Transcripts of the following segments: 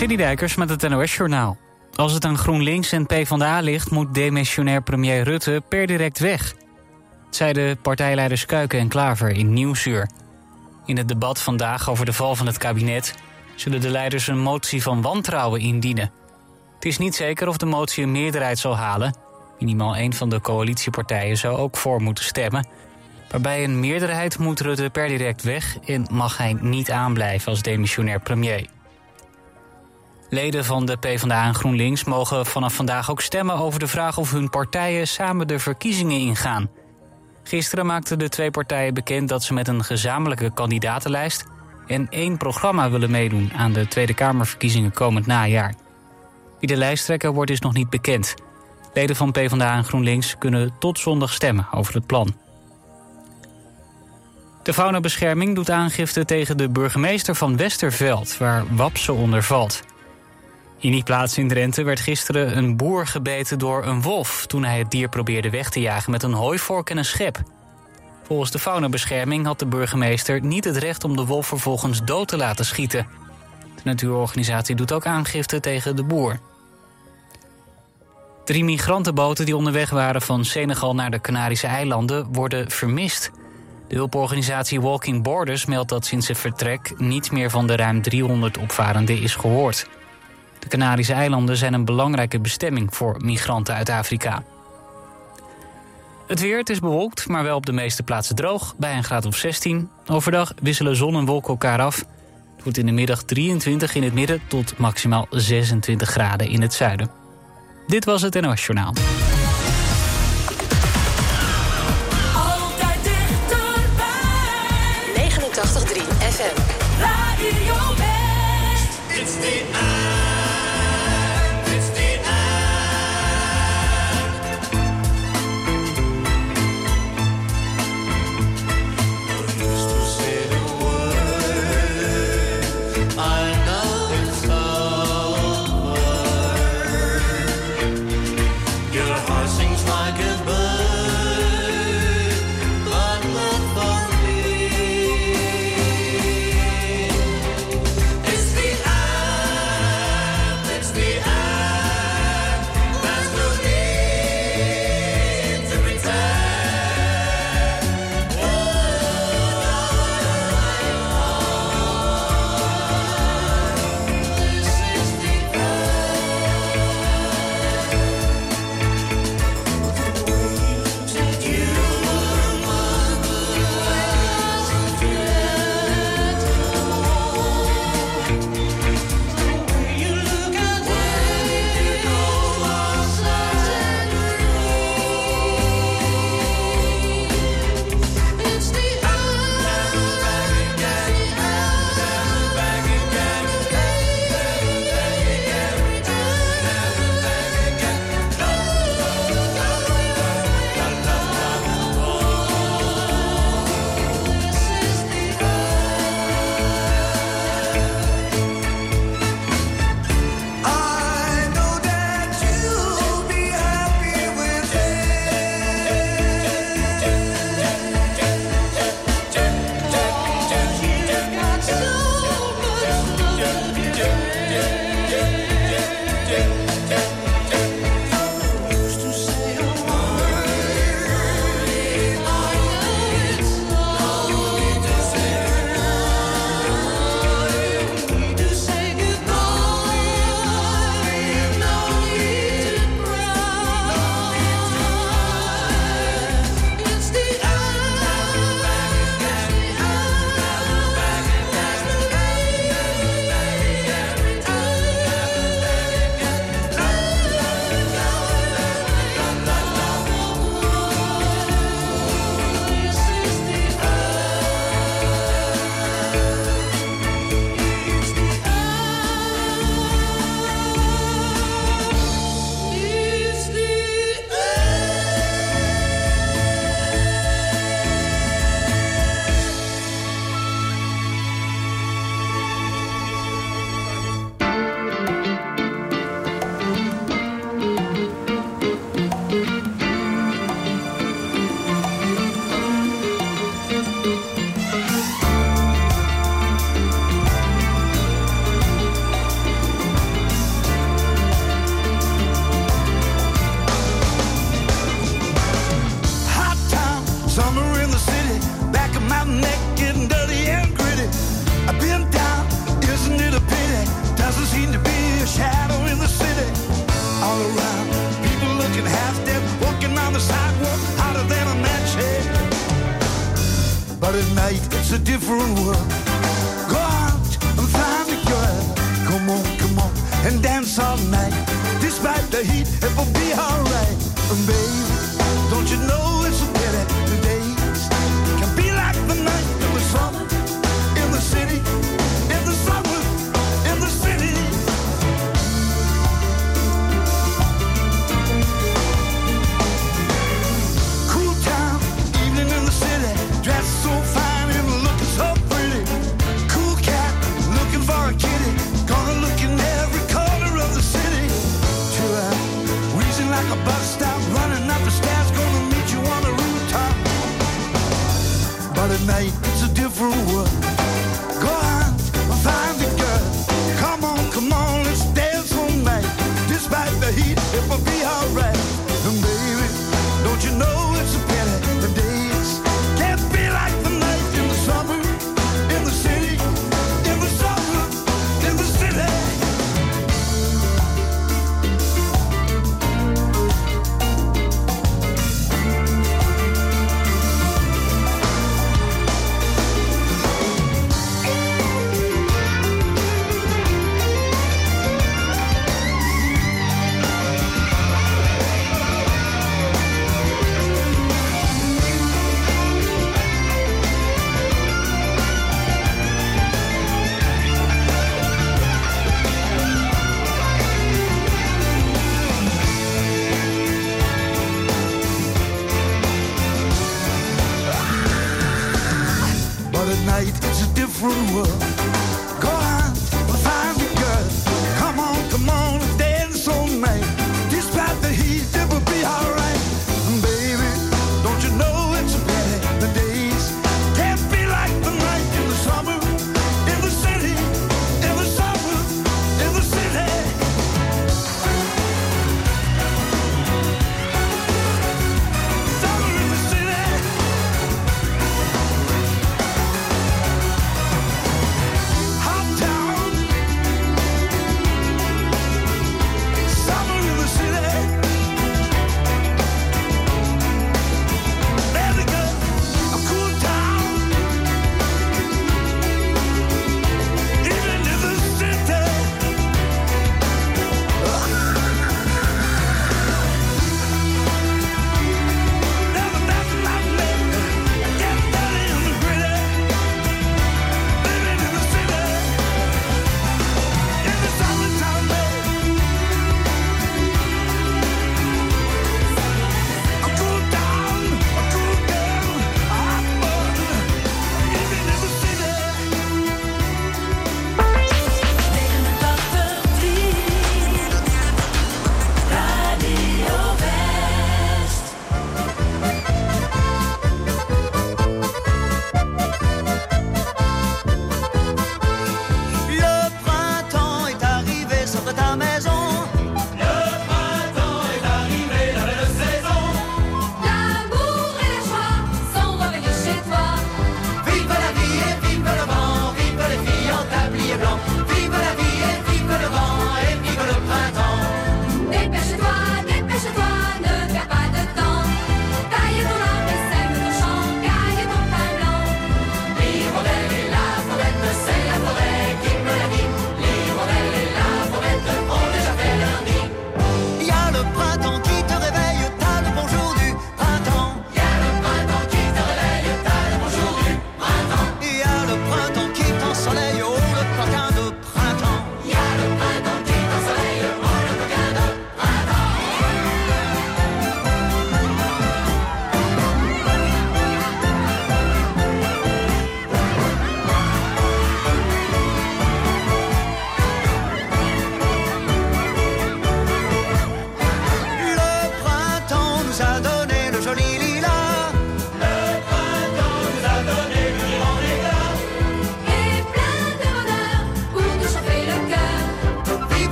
Citydijkers met het NOS-journaal. Als het aan GroenLinks en PvdA ligt... moet demissionair premier Rutte per direct weg. Zeiden partijleiders Kuiken en Klaver in Nieuwsuur. In het debat vandaag over de val van het kabinet... zullen de leiders een motie van wantrouwen indienen. Het is niet zeker of de motie een meerderheid zal halen. Minimaal één van de coalitiepartijen zou ook voor moeten stemmen... Waarbij een meerderheid moet Rutte per direct weg en mag hij niet aanblijven als demissionair premier. Leden van de PvdA en GroenLinks mogen vanaf vandaag ook stemmen over de vraag of hun partijen samen de verkiezingen ingaan. Gisteren maakten de twee partijen bekend dat ze met een gezamenlijke kandidatenlijst en één programma willen meedoen aan de Tweede Kamerverkiezingen komend najaar. Wie de lijsttrekker wordt is nog niet bekend. Leden van PvdA en GroenLinks kunnen tot zondag stemmen over het plan. De faunabescherming doet aangifte tegen de burgemeester van Westerveld, waar Wapse onder valt. In die plaats in Drenthe werd gisteren een boer gebeten door een wolf... toen hij het dier probeerde weg te jagen met een hooivork en een schep. Volgens de faunabescherming had de burgemeester niet het recht om de wolf vervolgens dood te laten schieten. De natuurorganisatie doet ook aangifte tegen de boer. Drie migrantenboten die onderweg waren van Senegal naar de Canarische eilanden worden vermist... De hulporganisatie Walking Borders meldt dat sinds het vertrek niet meer van de ruim 300 opvarenden is gehoord. De Canarische eilanden zijn een belangrijke bestemming voor migranten uit Afrika. Het weer, het is bewolkt, maar wel op de meeste plaatsen droog, bij een graad of 16. Overdag wisselen zon en wolken elkaar af. Het wordt in de middag 23 in het midden tot maximaal 26 graden in het zuiden. Dit was het NOS Journaal.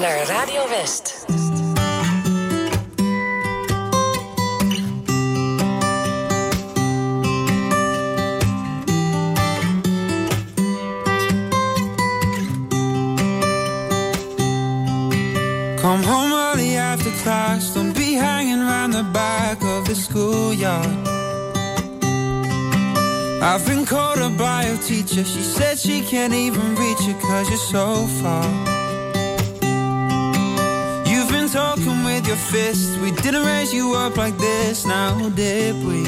naar Radio West. Come home early after class. Don't be hanging round the back of the schoolyard. I've been called up a your teacher. She said she can't even reach you cause you're so far talking with your fists. We didn't raise you up like this, now did we?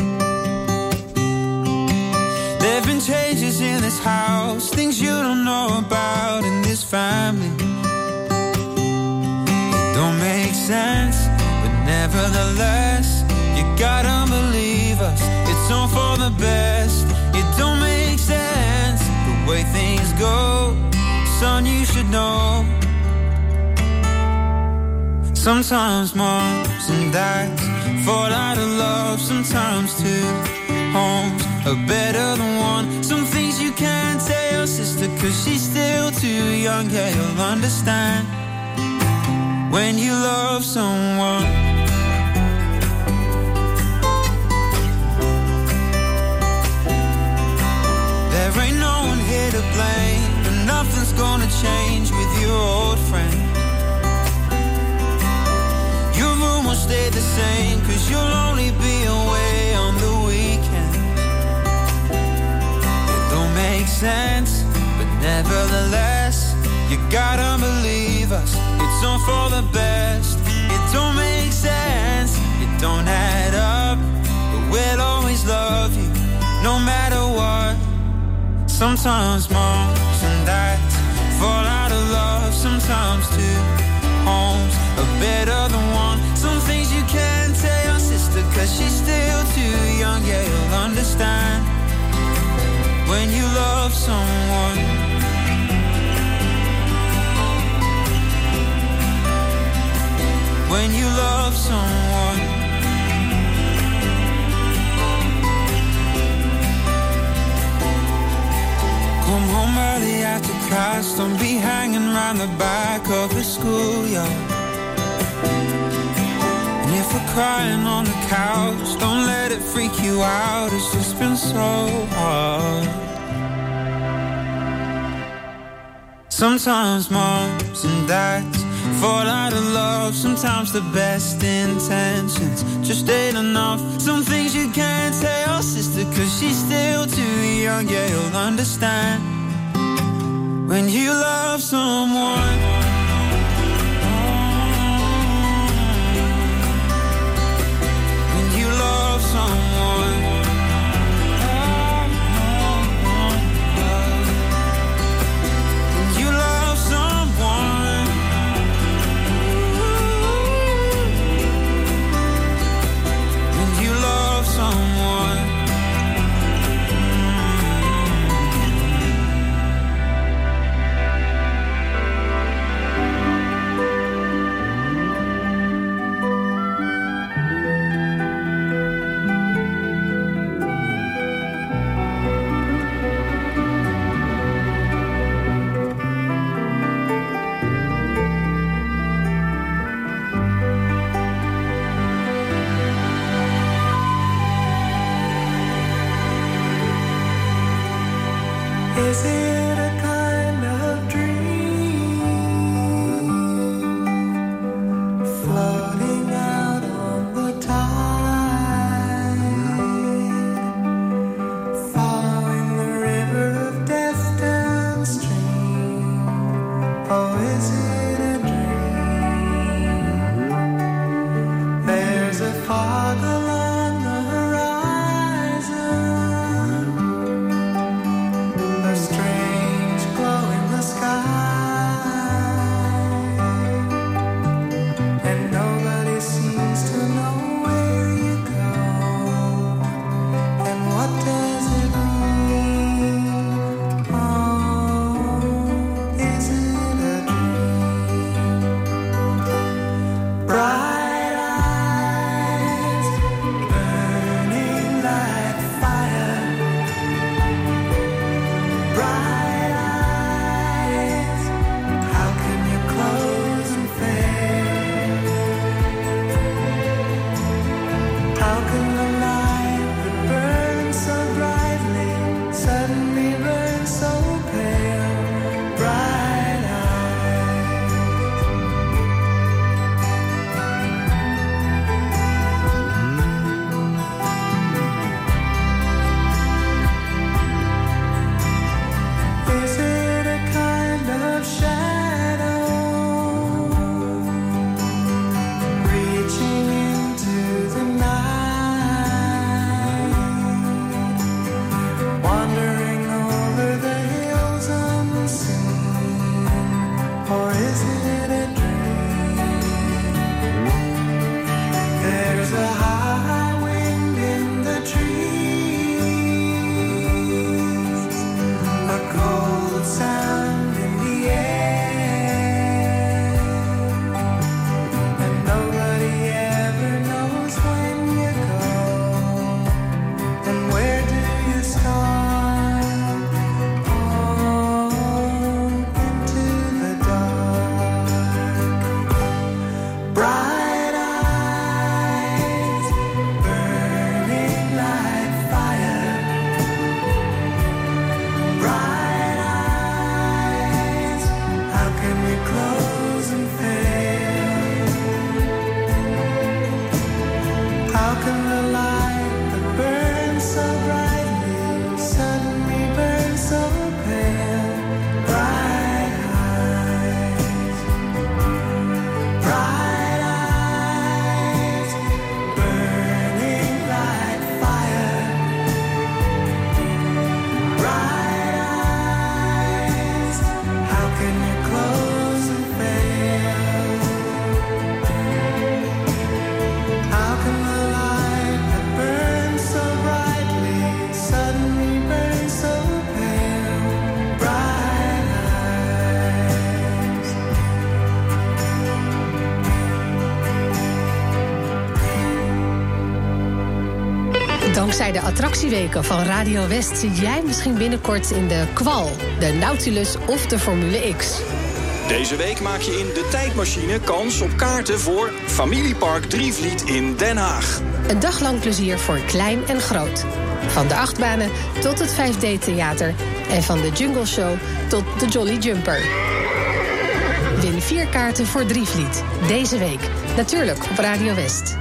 There've been changes in this house, things you don't know about in this family. It don't make sense, but nevertheless, you gotta believe us. It's all for the best. It don't make sense the way things go, son. You should know Sometimes moms and dads fall out of love. Sometimes two homes are better than one. Some things you can't tell your sister because she's still too young. Yeah, you'll understand when you love someone. There ain't no one here to blame, and nothing's gonna change with your old friend. stay the same, cause you'll only be away on the weekend. It don't make sense, but nevertheless, you gotta believe us, it's all for the best. It don't make sense, it don't add up, but we'll always love you, no matter what. Sometimes moms and dads fall out of love, sometimes two homes are better than one some things you can't tell your sister, cause she's still too young. Yeah, you'll understand when you love someone. When you love someone. Come home early after class, don't be hanging around the back of the if we're crying on the couch, don't let it freak you out, it's just been so hard. Sometimes moms and dads fall out of love. Sometimes the best intentions just ain't enough. Some things you can't tell sister, cause she's still too young. Yeah, you'll understand when you love someone. attractieweken van Radio West zit jij misschien binnenkort in de Kwal, de Nautilus of de Formule X. Deze week maak je in De Tijdmachine kans op kaarten voor Familiepark Drievliet in Den Haag. Een dag lang plezier voor klein en groot. Van de achtbanen tot het 5D-theater en van de Jungle Show tot de Jolly Jumper. Win vier kaarten voor Drievliet. Deze week. Natuurlijk op Radio West.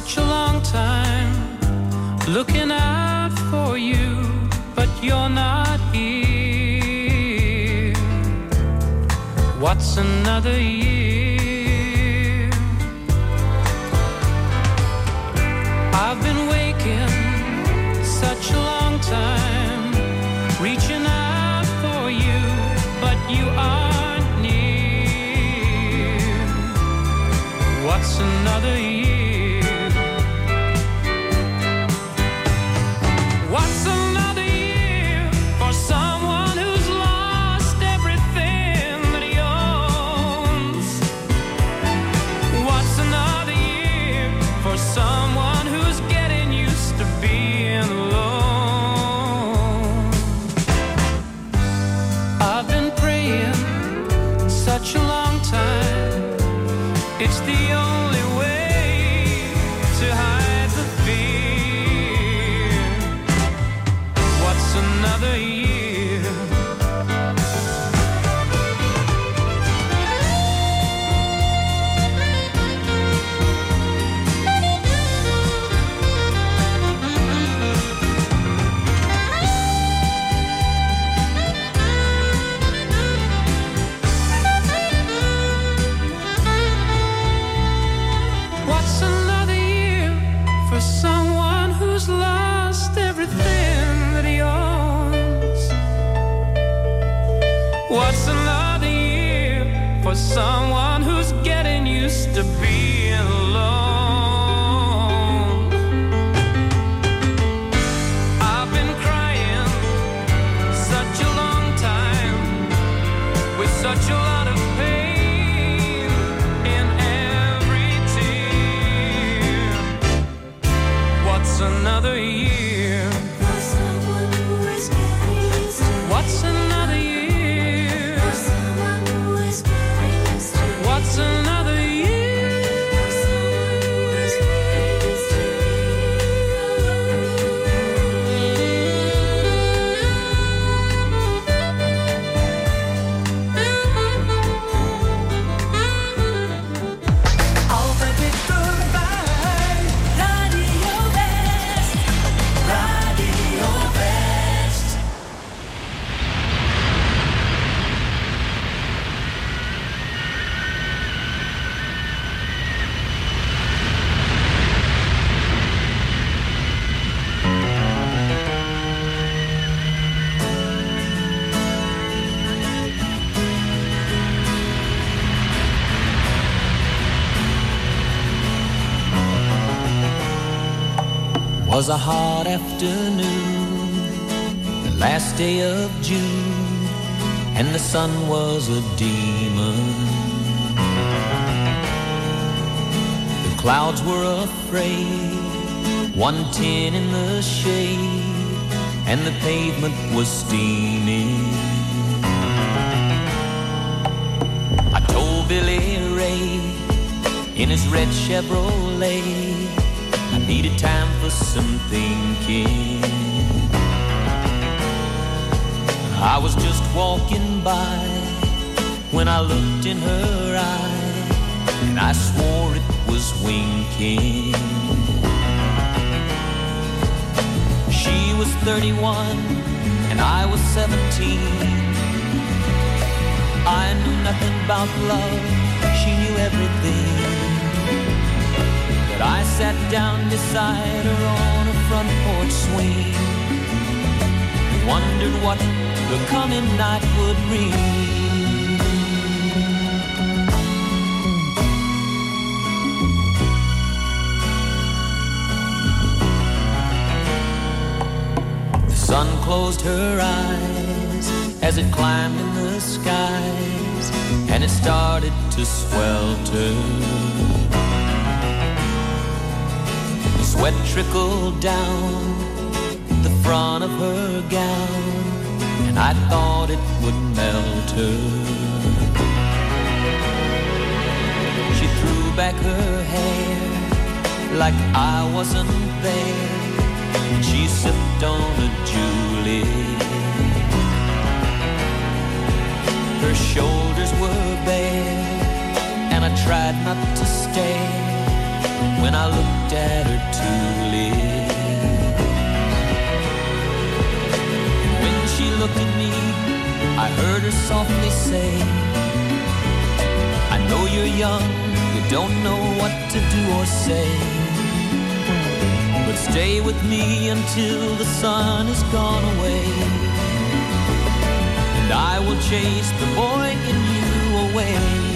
such a long time looking out for you, but you're not here. What's another year? I've been waking such a long time, reaching out for you, but you aren't near. What's another year? A hot afternoon, the last day of June, and the sun was a demon. The clouds were afraid, one tin in the shade, and the pavement was steaming. I told Billy Ray in his red Chevrolet. I needed time for some thinking. I was just walking by when I looked in her eye, and I swore it was winking. She was 31, and I was 17. I knew nothing about love, she knew everything. But I sat down beside her on a front porch swing and wondered what the coming night would bring. The sun closed her eyes as it climbed in the skies and it started to swelter. Sweat trickled down the front of her gown, and I thought it would melt her. She threw back her hair like I wasn't there, and she sipped on a julep. Her shoulders were bare, and I tried not to stare when I looked at her tulip. When she looked at me, I heard her softly say, I know you're young, you don't know what to do or say. but stay with me until the sun is gone away. And I will chase the boy in you away.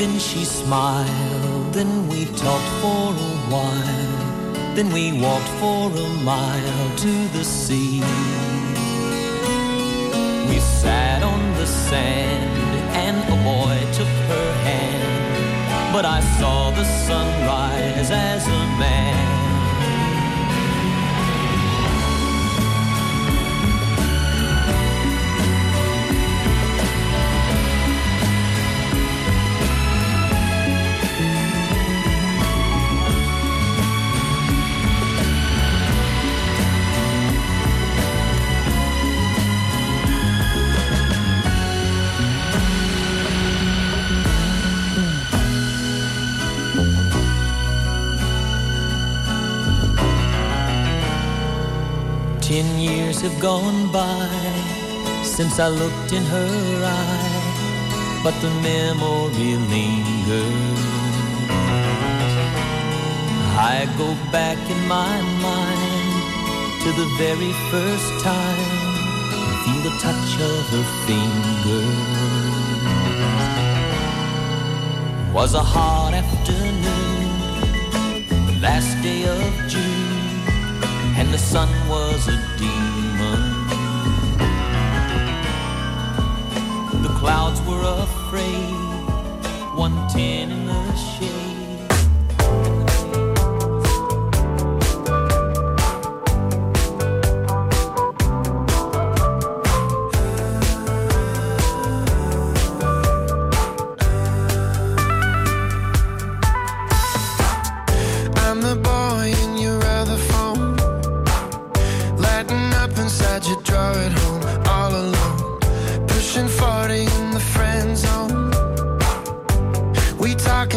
Then she smiled, then we talked for a while. Then we walked for a mile to the sea. We sat on the sand, and a boy took her hand. But I saw the sunrise as a man. Have gone by since I looked in her eye, but the memory lingers. I go back in my mind to the very first time, and feel the touch of her fingers. Was a hot afternoon, the last day of June and the sun was a demon. Clouds were afraid, 110 in the shade. I'm the boy in your other phone. Lighting up inside your drawer home, all alone. Pushing 40 in the friend zone. We talk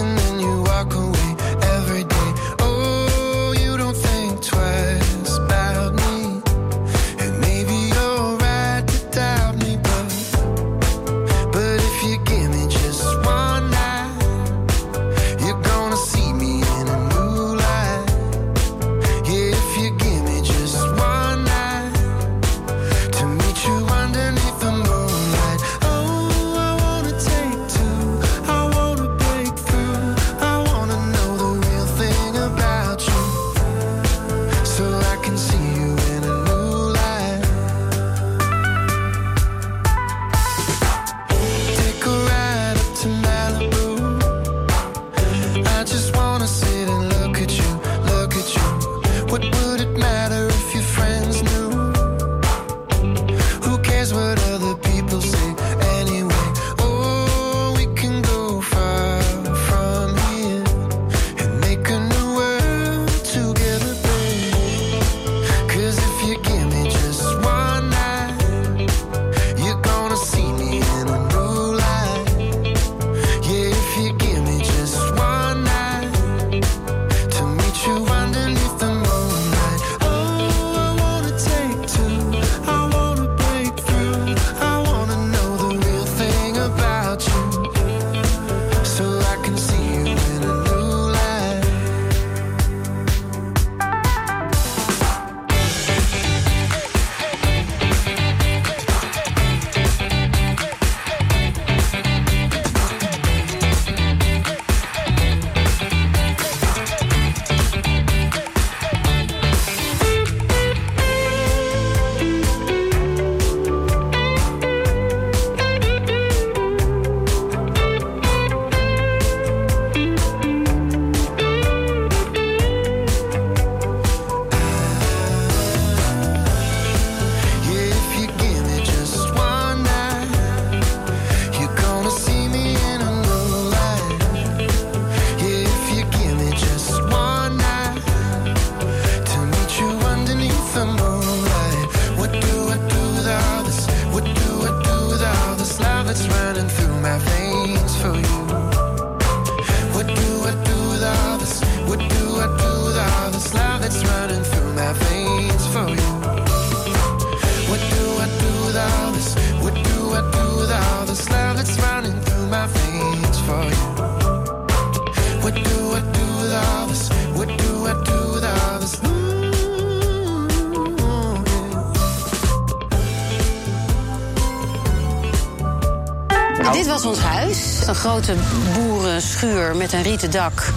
met een rieten dak...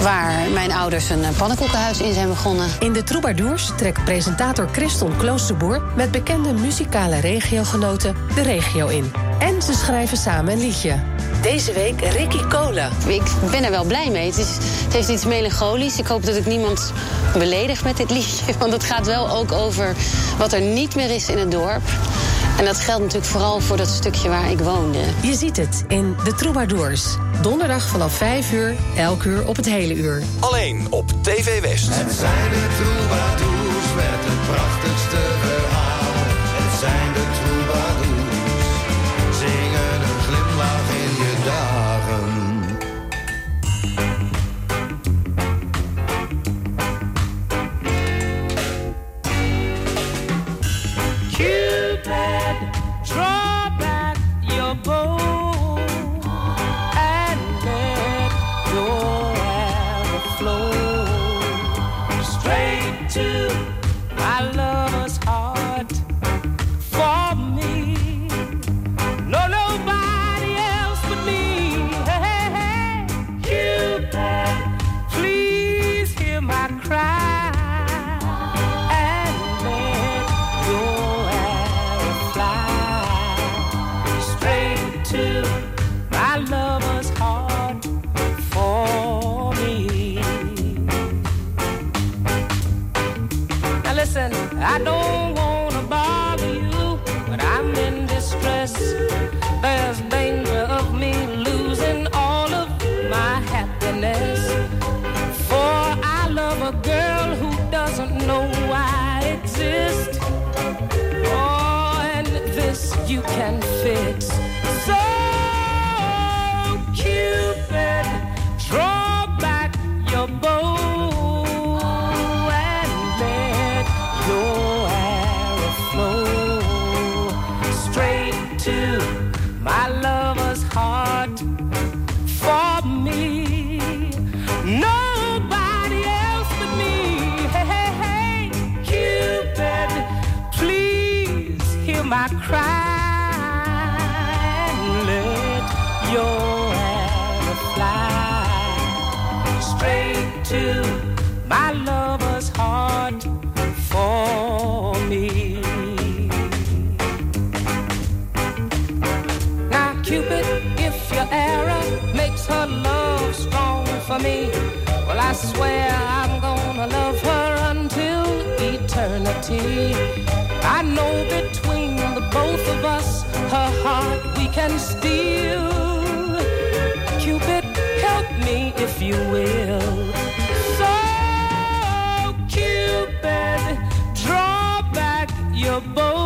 waar mijn ouders een eh, pannenkoekenhuis in zijn begonnen. In de Troubadours trekt presentator Christel Kloosterboer... met bekende muzikale regiogenoten de regio in. En ze schrijven samen een liedje. Deze week Ricky Cola. Ik ben er wel blij mee. Het, is, het heeft iets melancholisch. Ik hoop dat ik niemand beledig met dit liedje. Want het gaat wel ook over wat er niet meer is in het dorp. En dat geldt natuurlijk vooral voor dat stukje waar ik woonde. Je ziet het in de Troubadours. Donderdag vanaf 5 uur, elk uur op het hele uur. Alleen op TV West. Het zijn de troubadours met het prachtigste straight to my lover's heart for me. Now, Cupid, if your arrow makes her love strong for me, well, I swear I'm gonna love her until eternity. I know between the both of us, her heart we can steal. Cupid, me if you will. So, Cupid, draw back your bow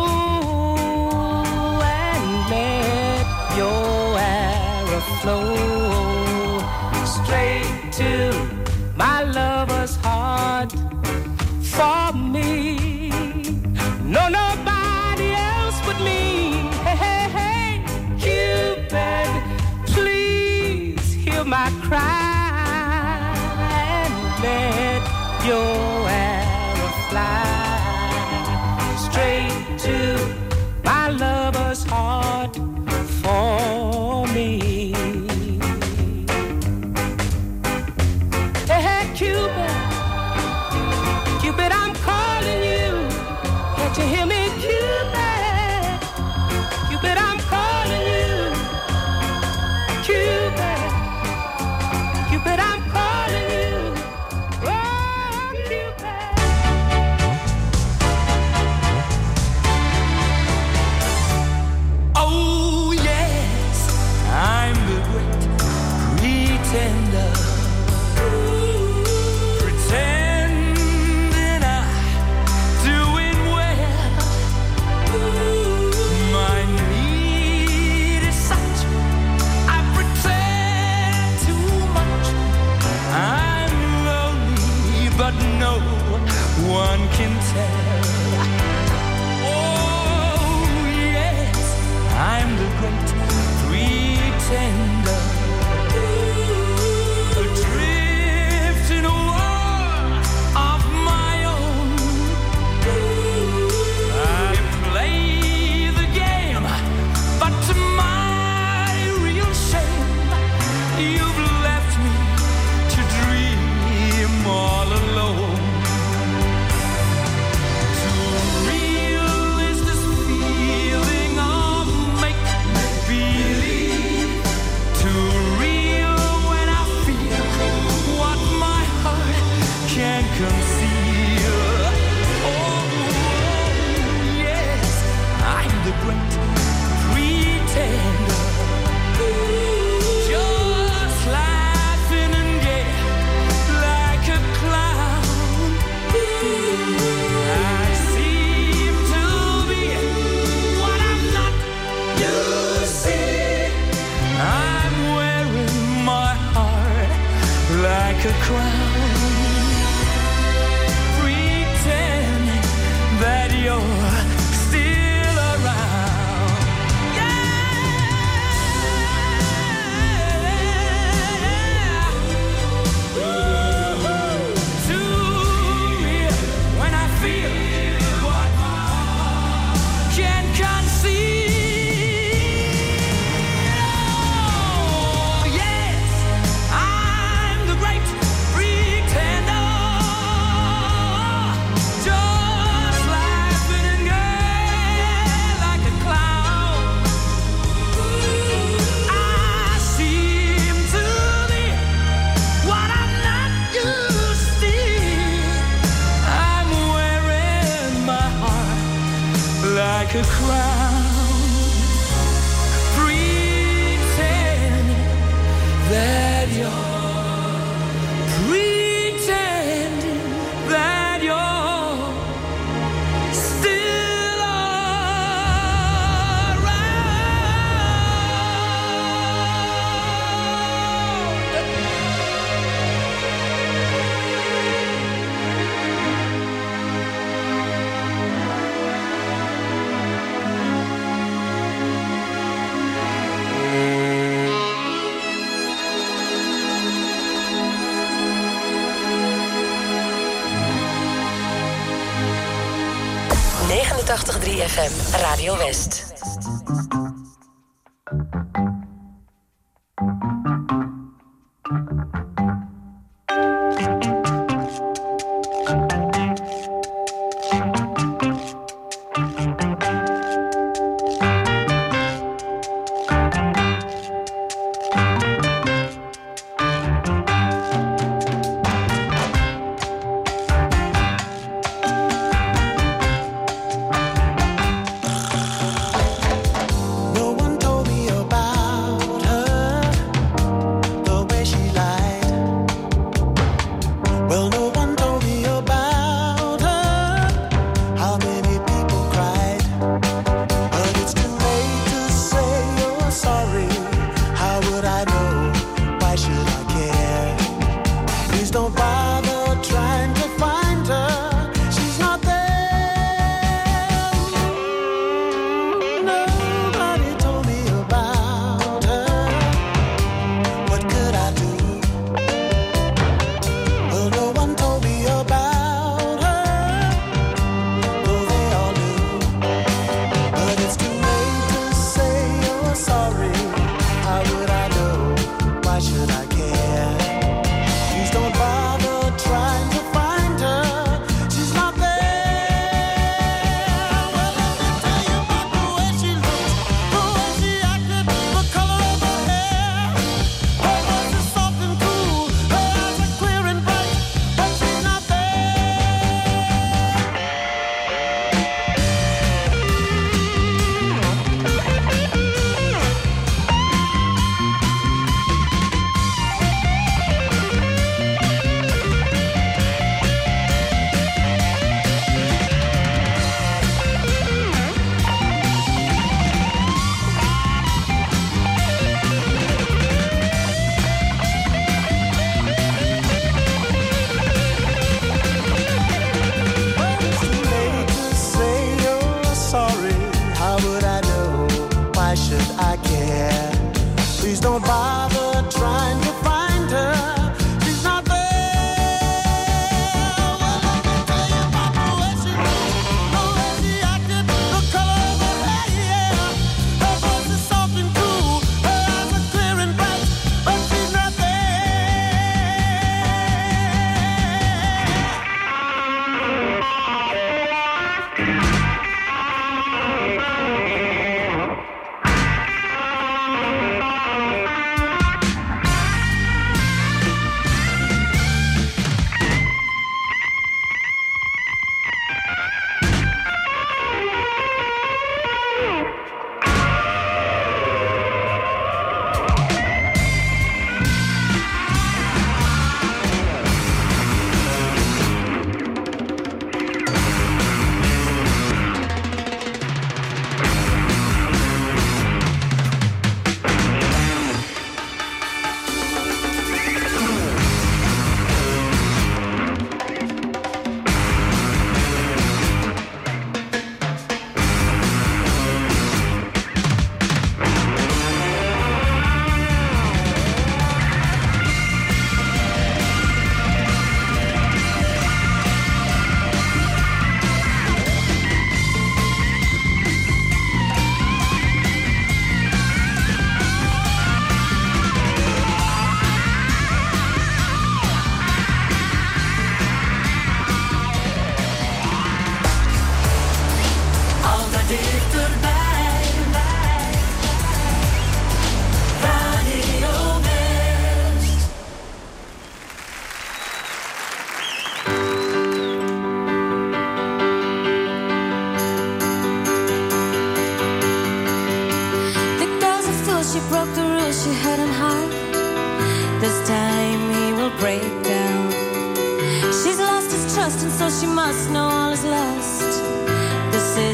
West.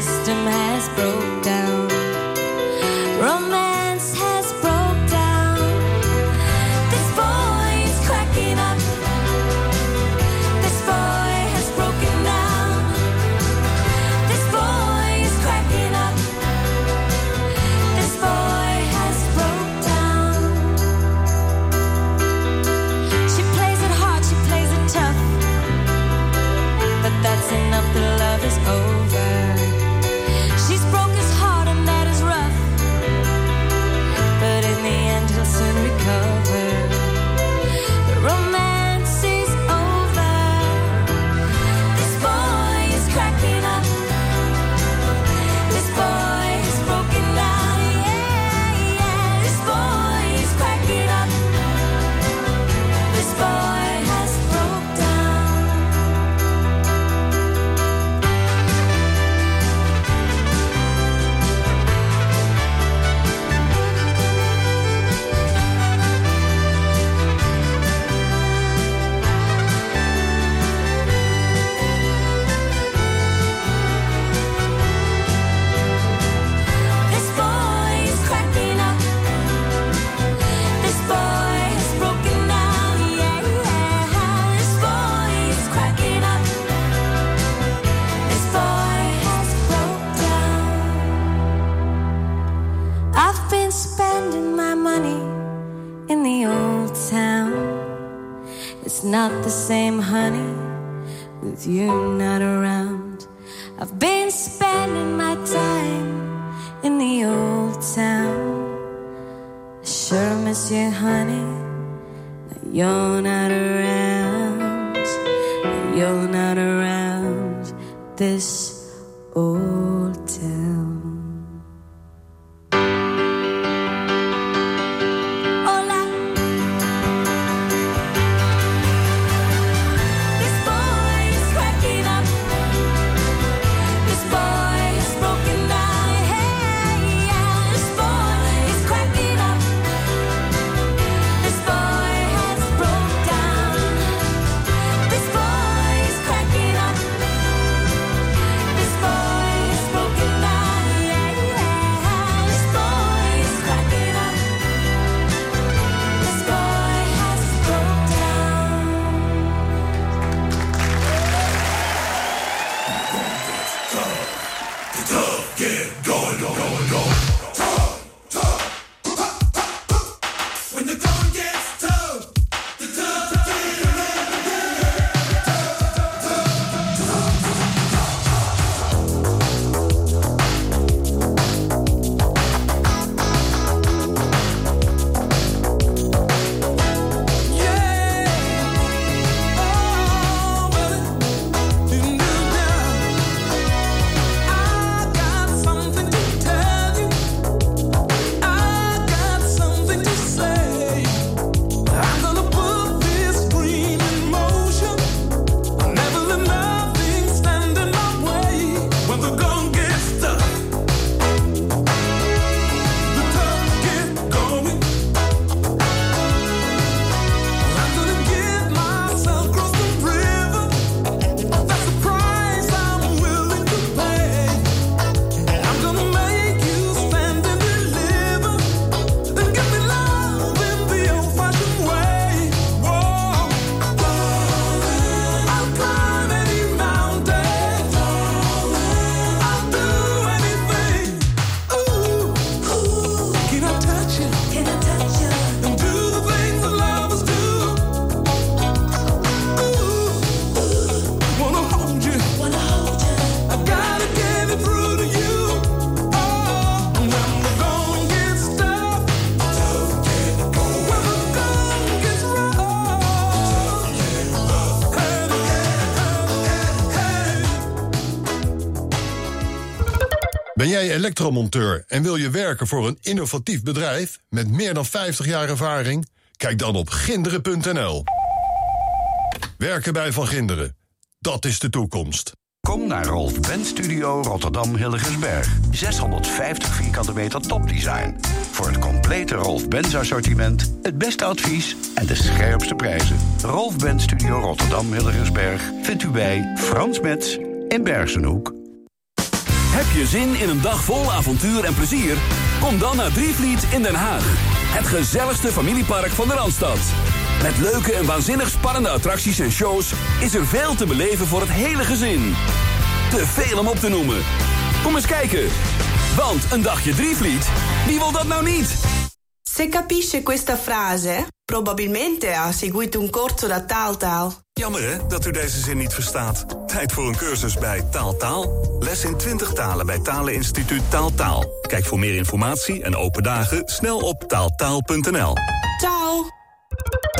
system has broke down. not the same, honey, with you not around. I've been spending my time in the old town. I sure miss you, honey, but you're not around. You're not around this elektromonteur en wil je werken voor een innovatief bedrijf met meer dan 50 jaar ervaring? Kijk dan op ginderen.nl. Werken bij Van Ginderen, dat is de toekomst. Kom naar Rolf Benz Studio Rotterdam Hilligensberg. 650 vierkante meter topdesign. Voor het complete Rolf Benz assortiment, het beste advies en de scherpste prijzen. Rolf Benz Studio Rotterdam Hilligensberg vindt u bij Frans Mets in Bergenhoek. Heb je zin in een dag vol avontuur en plezier? Kom dan naar Drievliet in Den Haag. Het gezelligste familiepark van de Randstad. Met leuke en waanzinnig spannende attracties en shows... is er veel te beleven voor het hele gezin. Te veel om op te noemen. Kom eens kijken. Want een dagje Drievliet, wie wil dat nou niet? Se capisce questa frase, probabilmente ha seguito un corso Taaltaal. Jammer hè, dat u deze zin niet verstaat. Tijd voor een cursus bij Taaltaal. Les in 20 talen bij Taleninstituut Taaltaal. Kijk voor meer informatie en open dagen snel op taaltaal.nl. Ciao!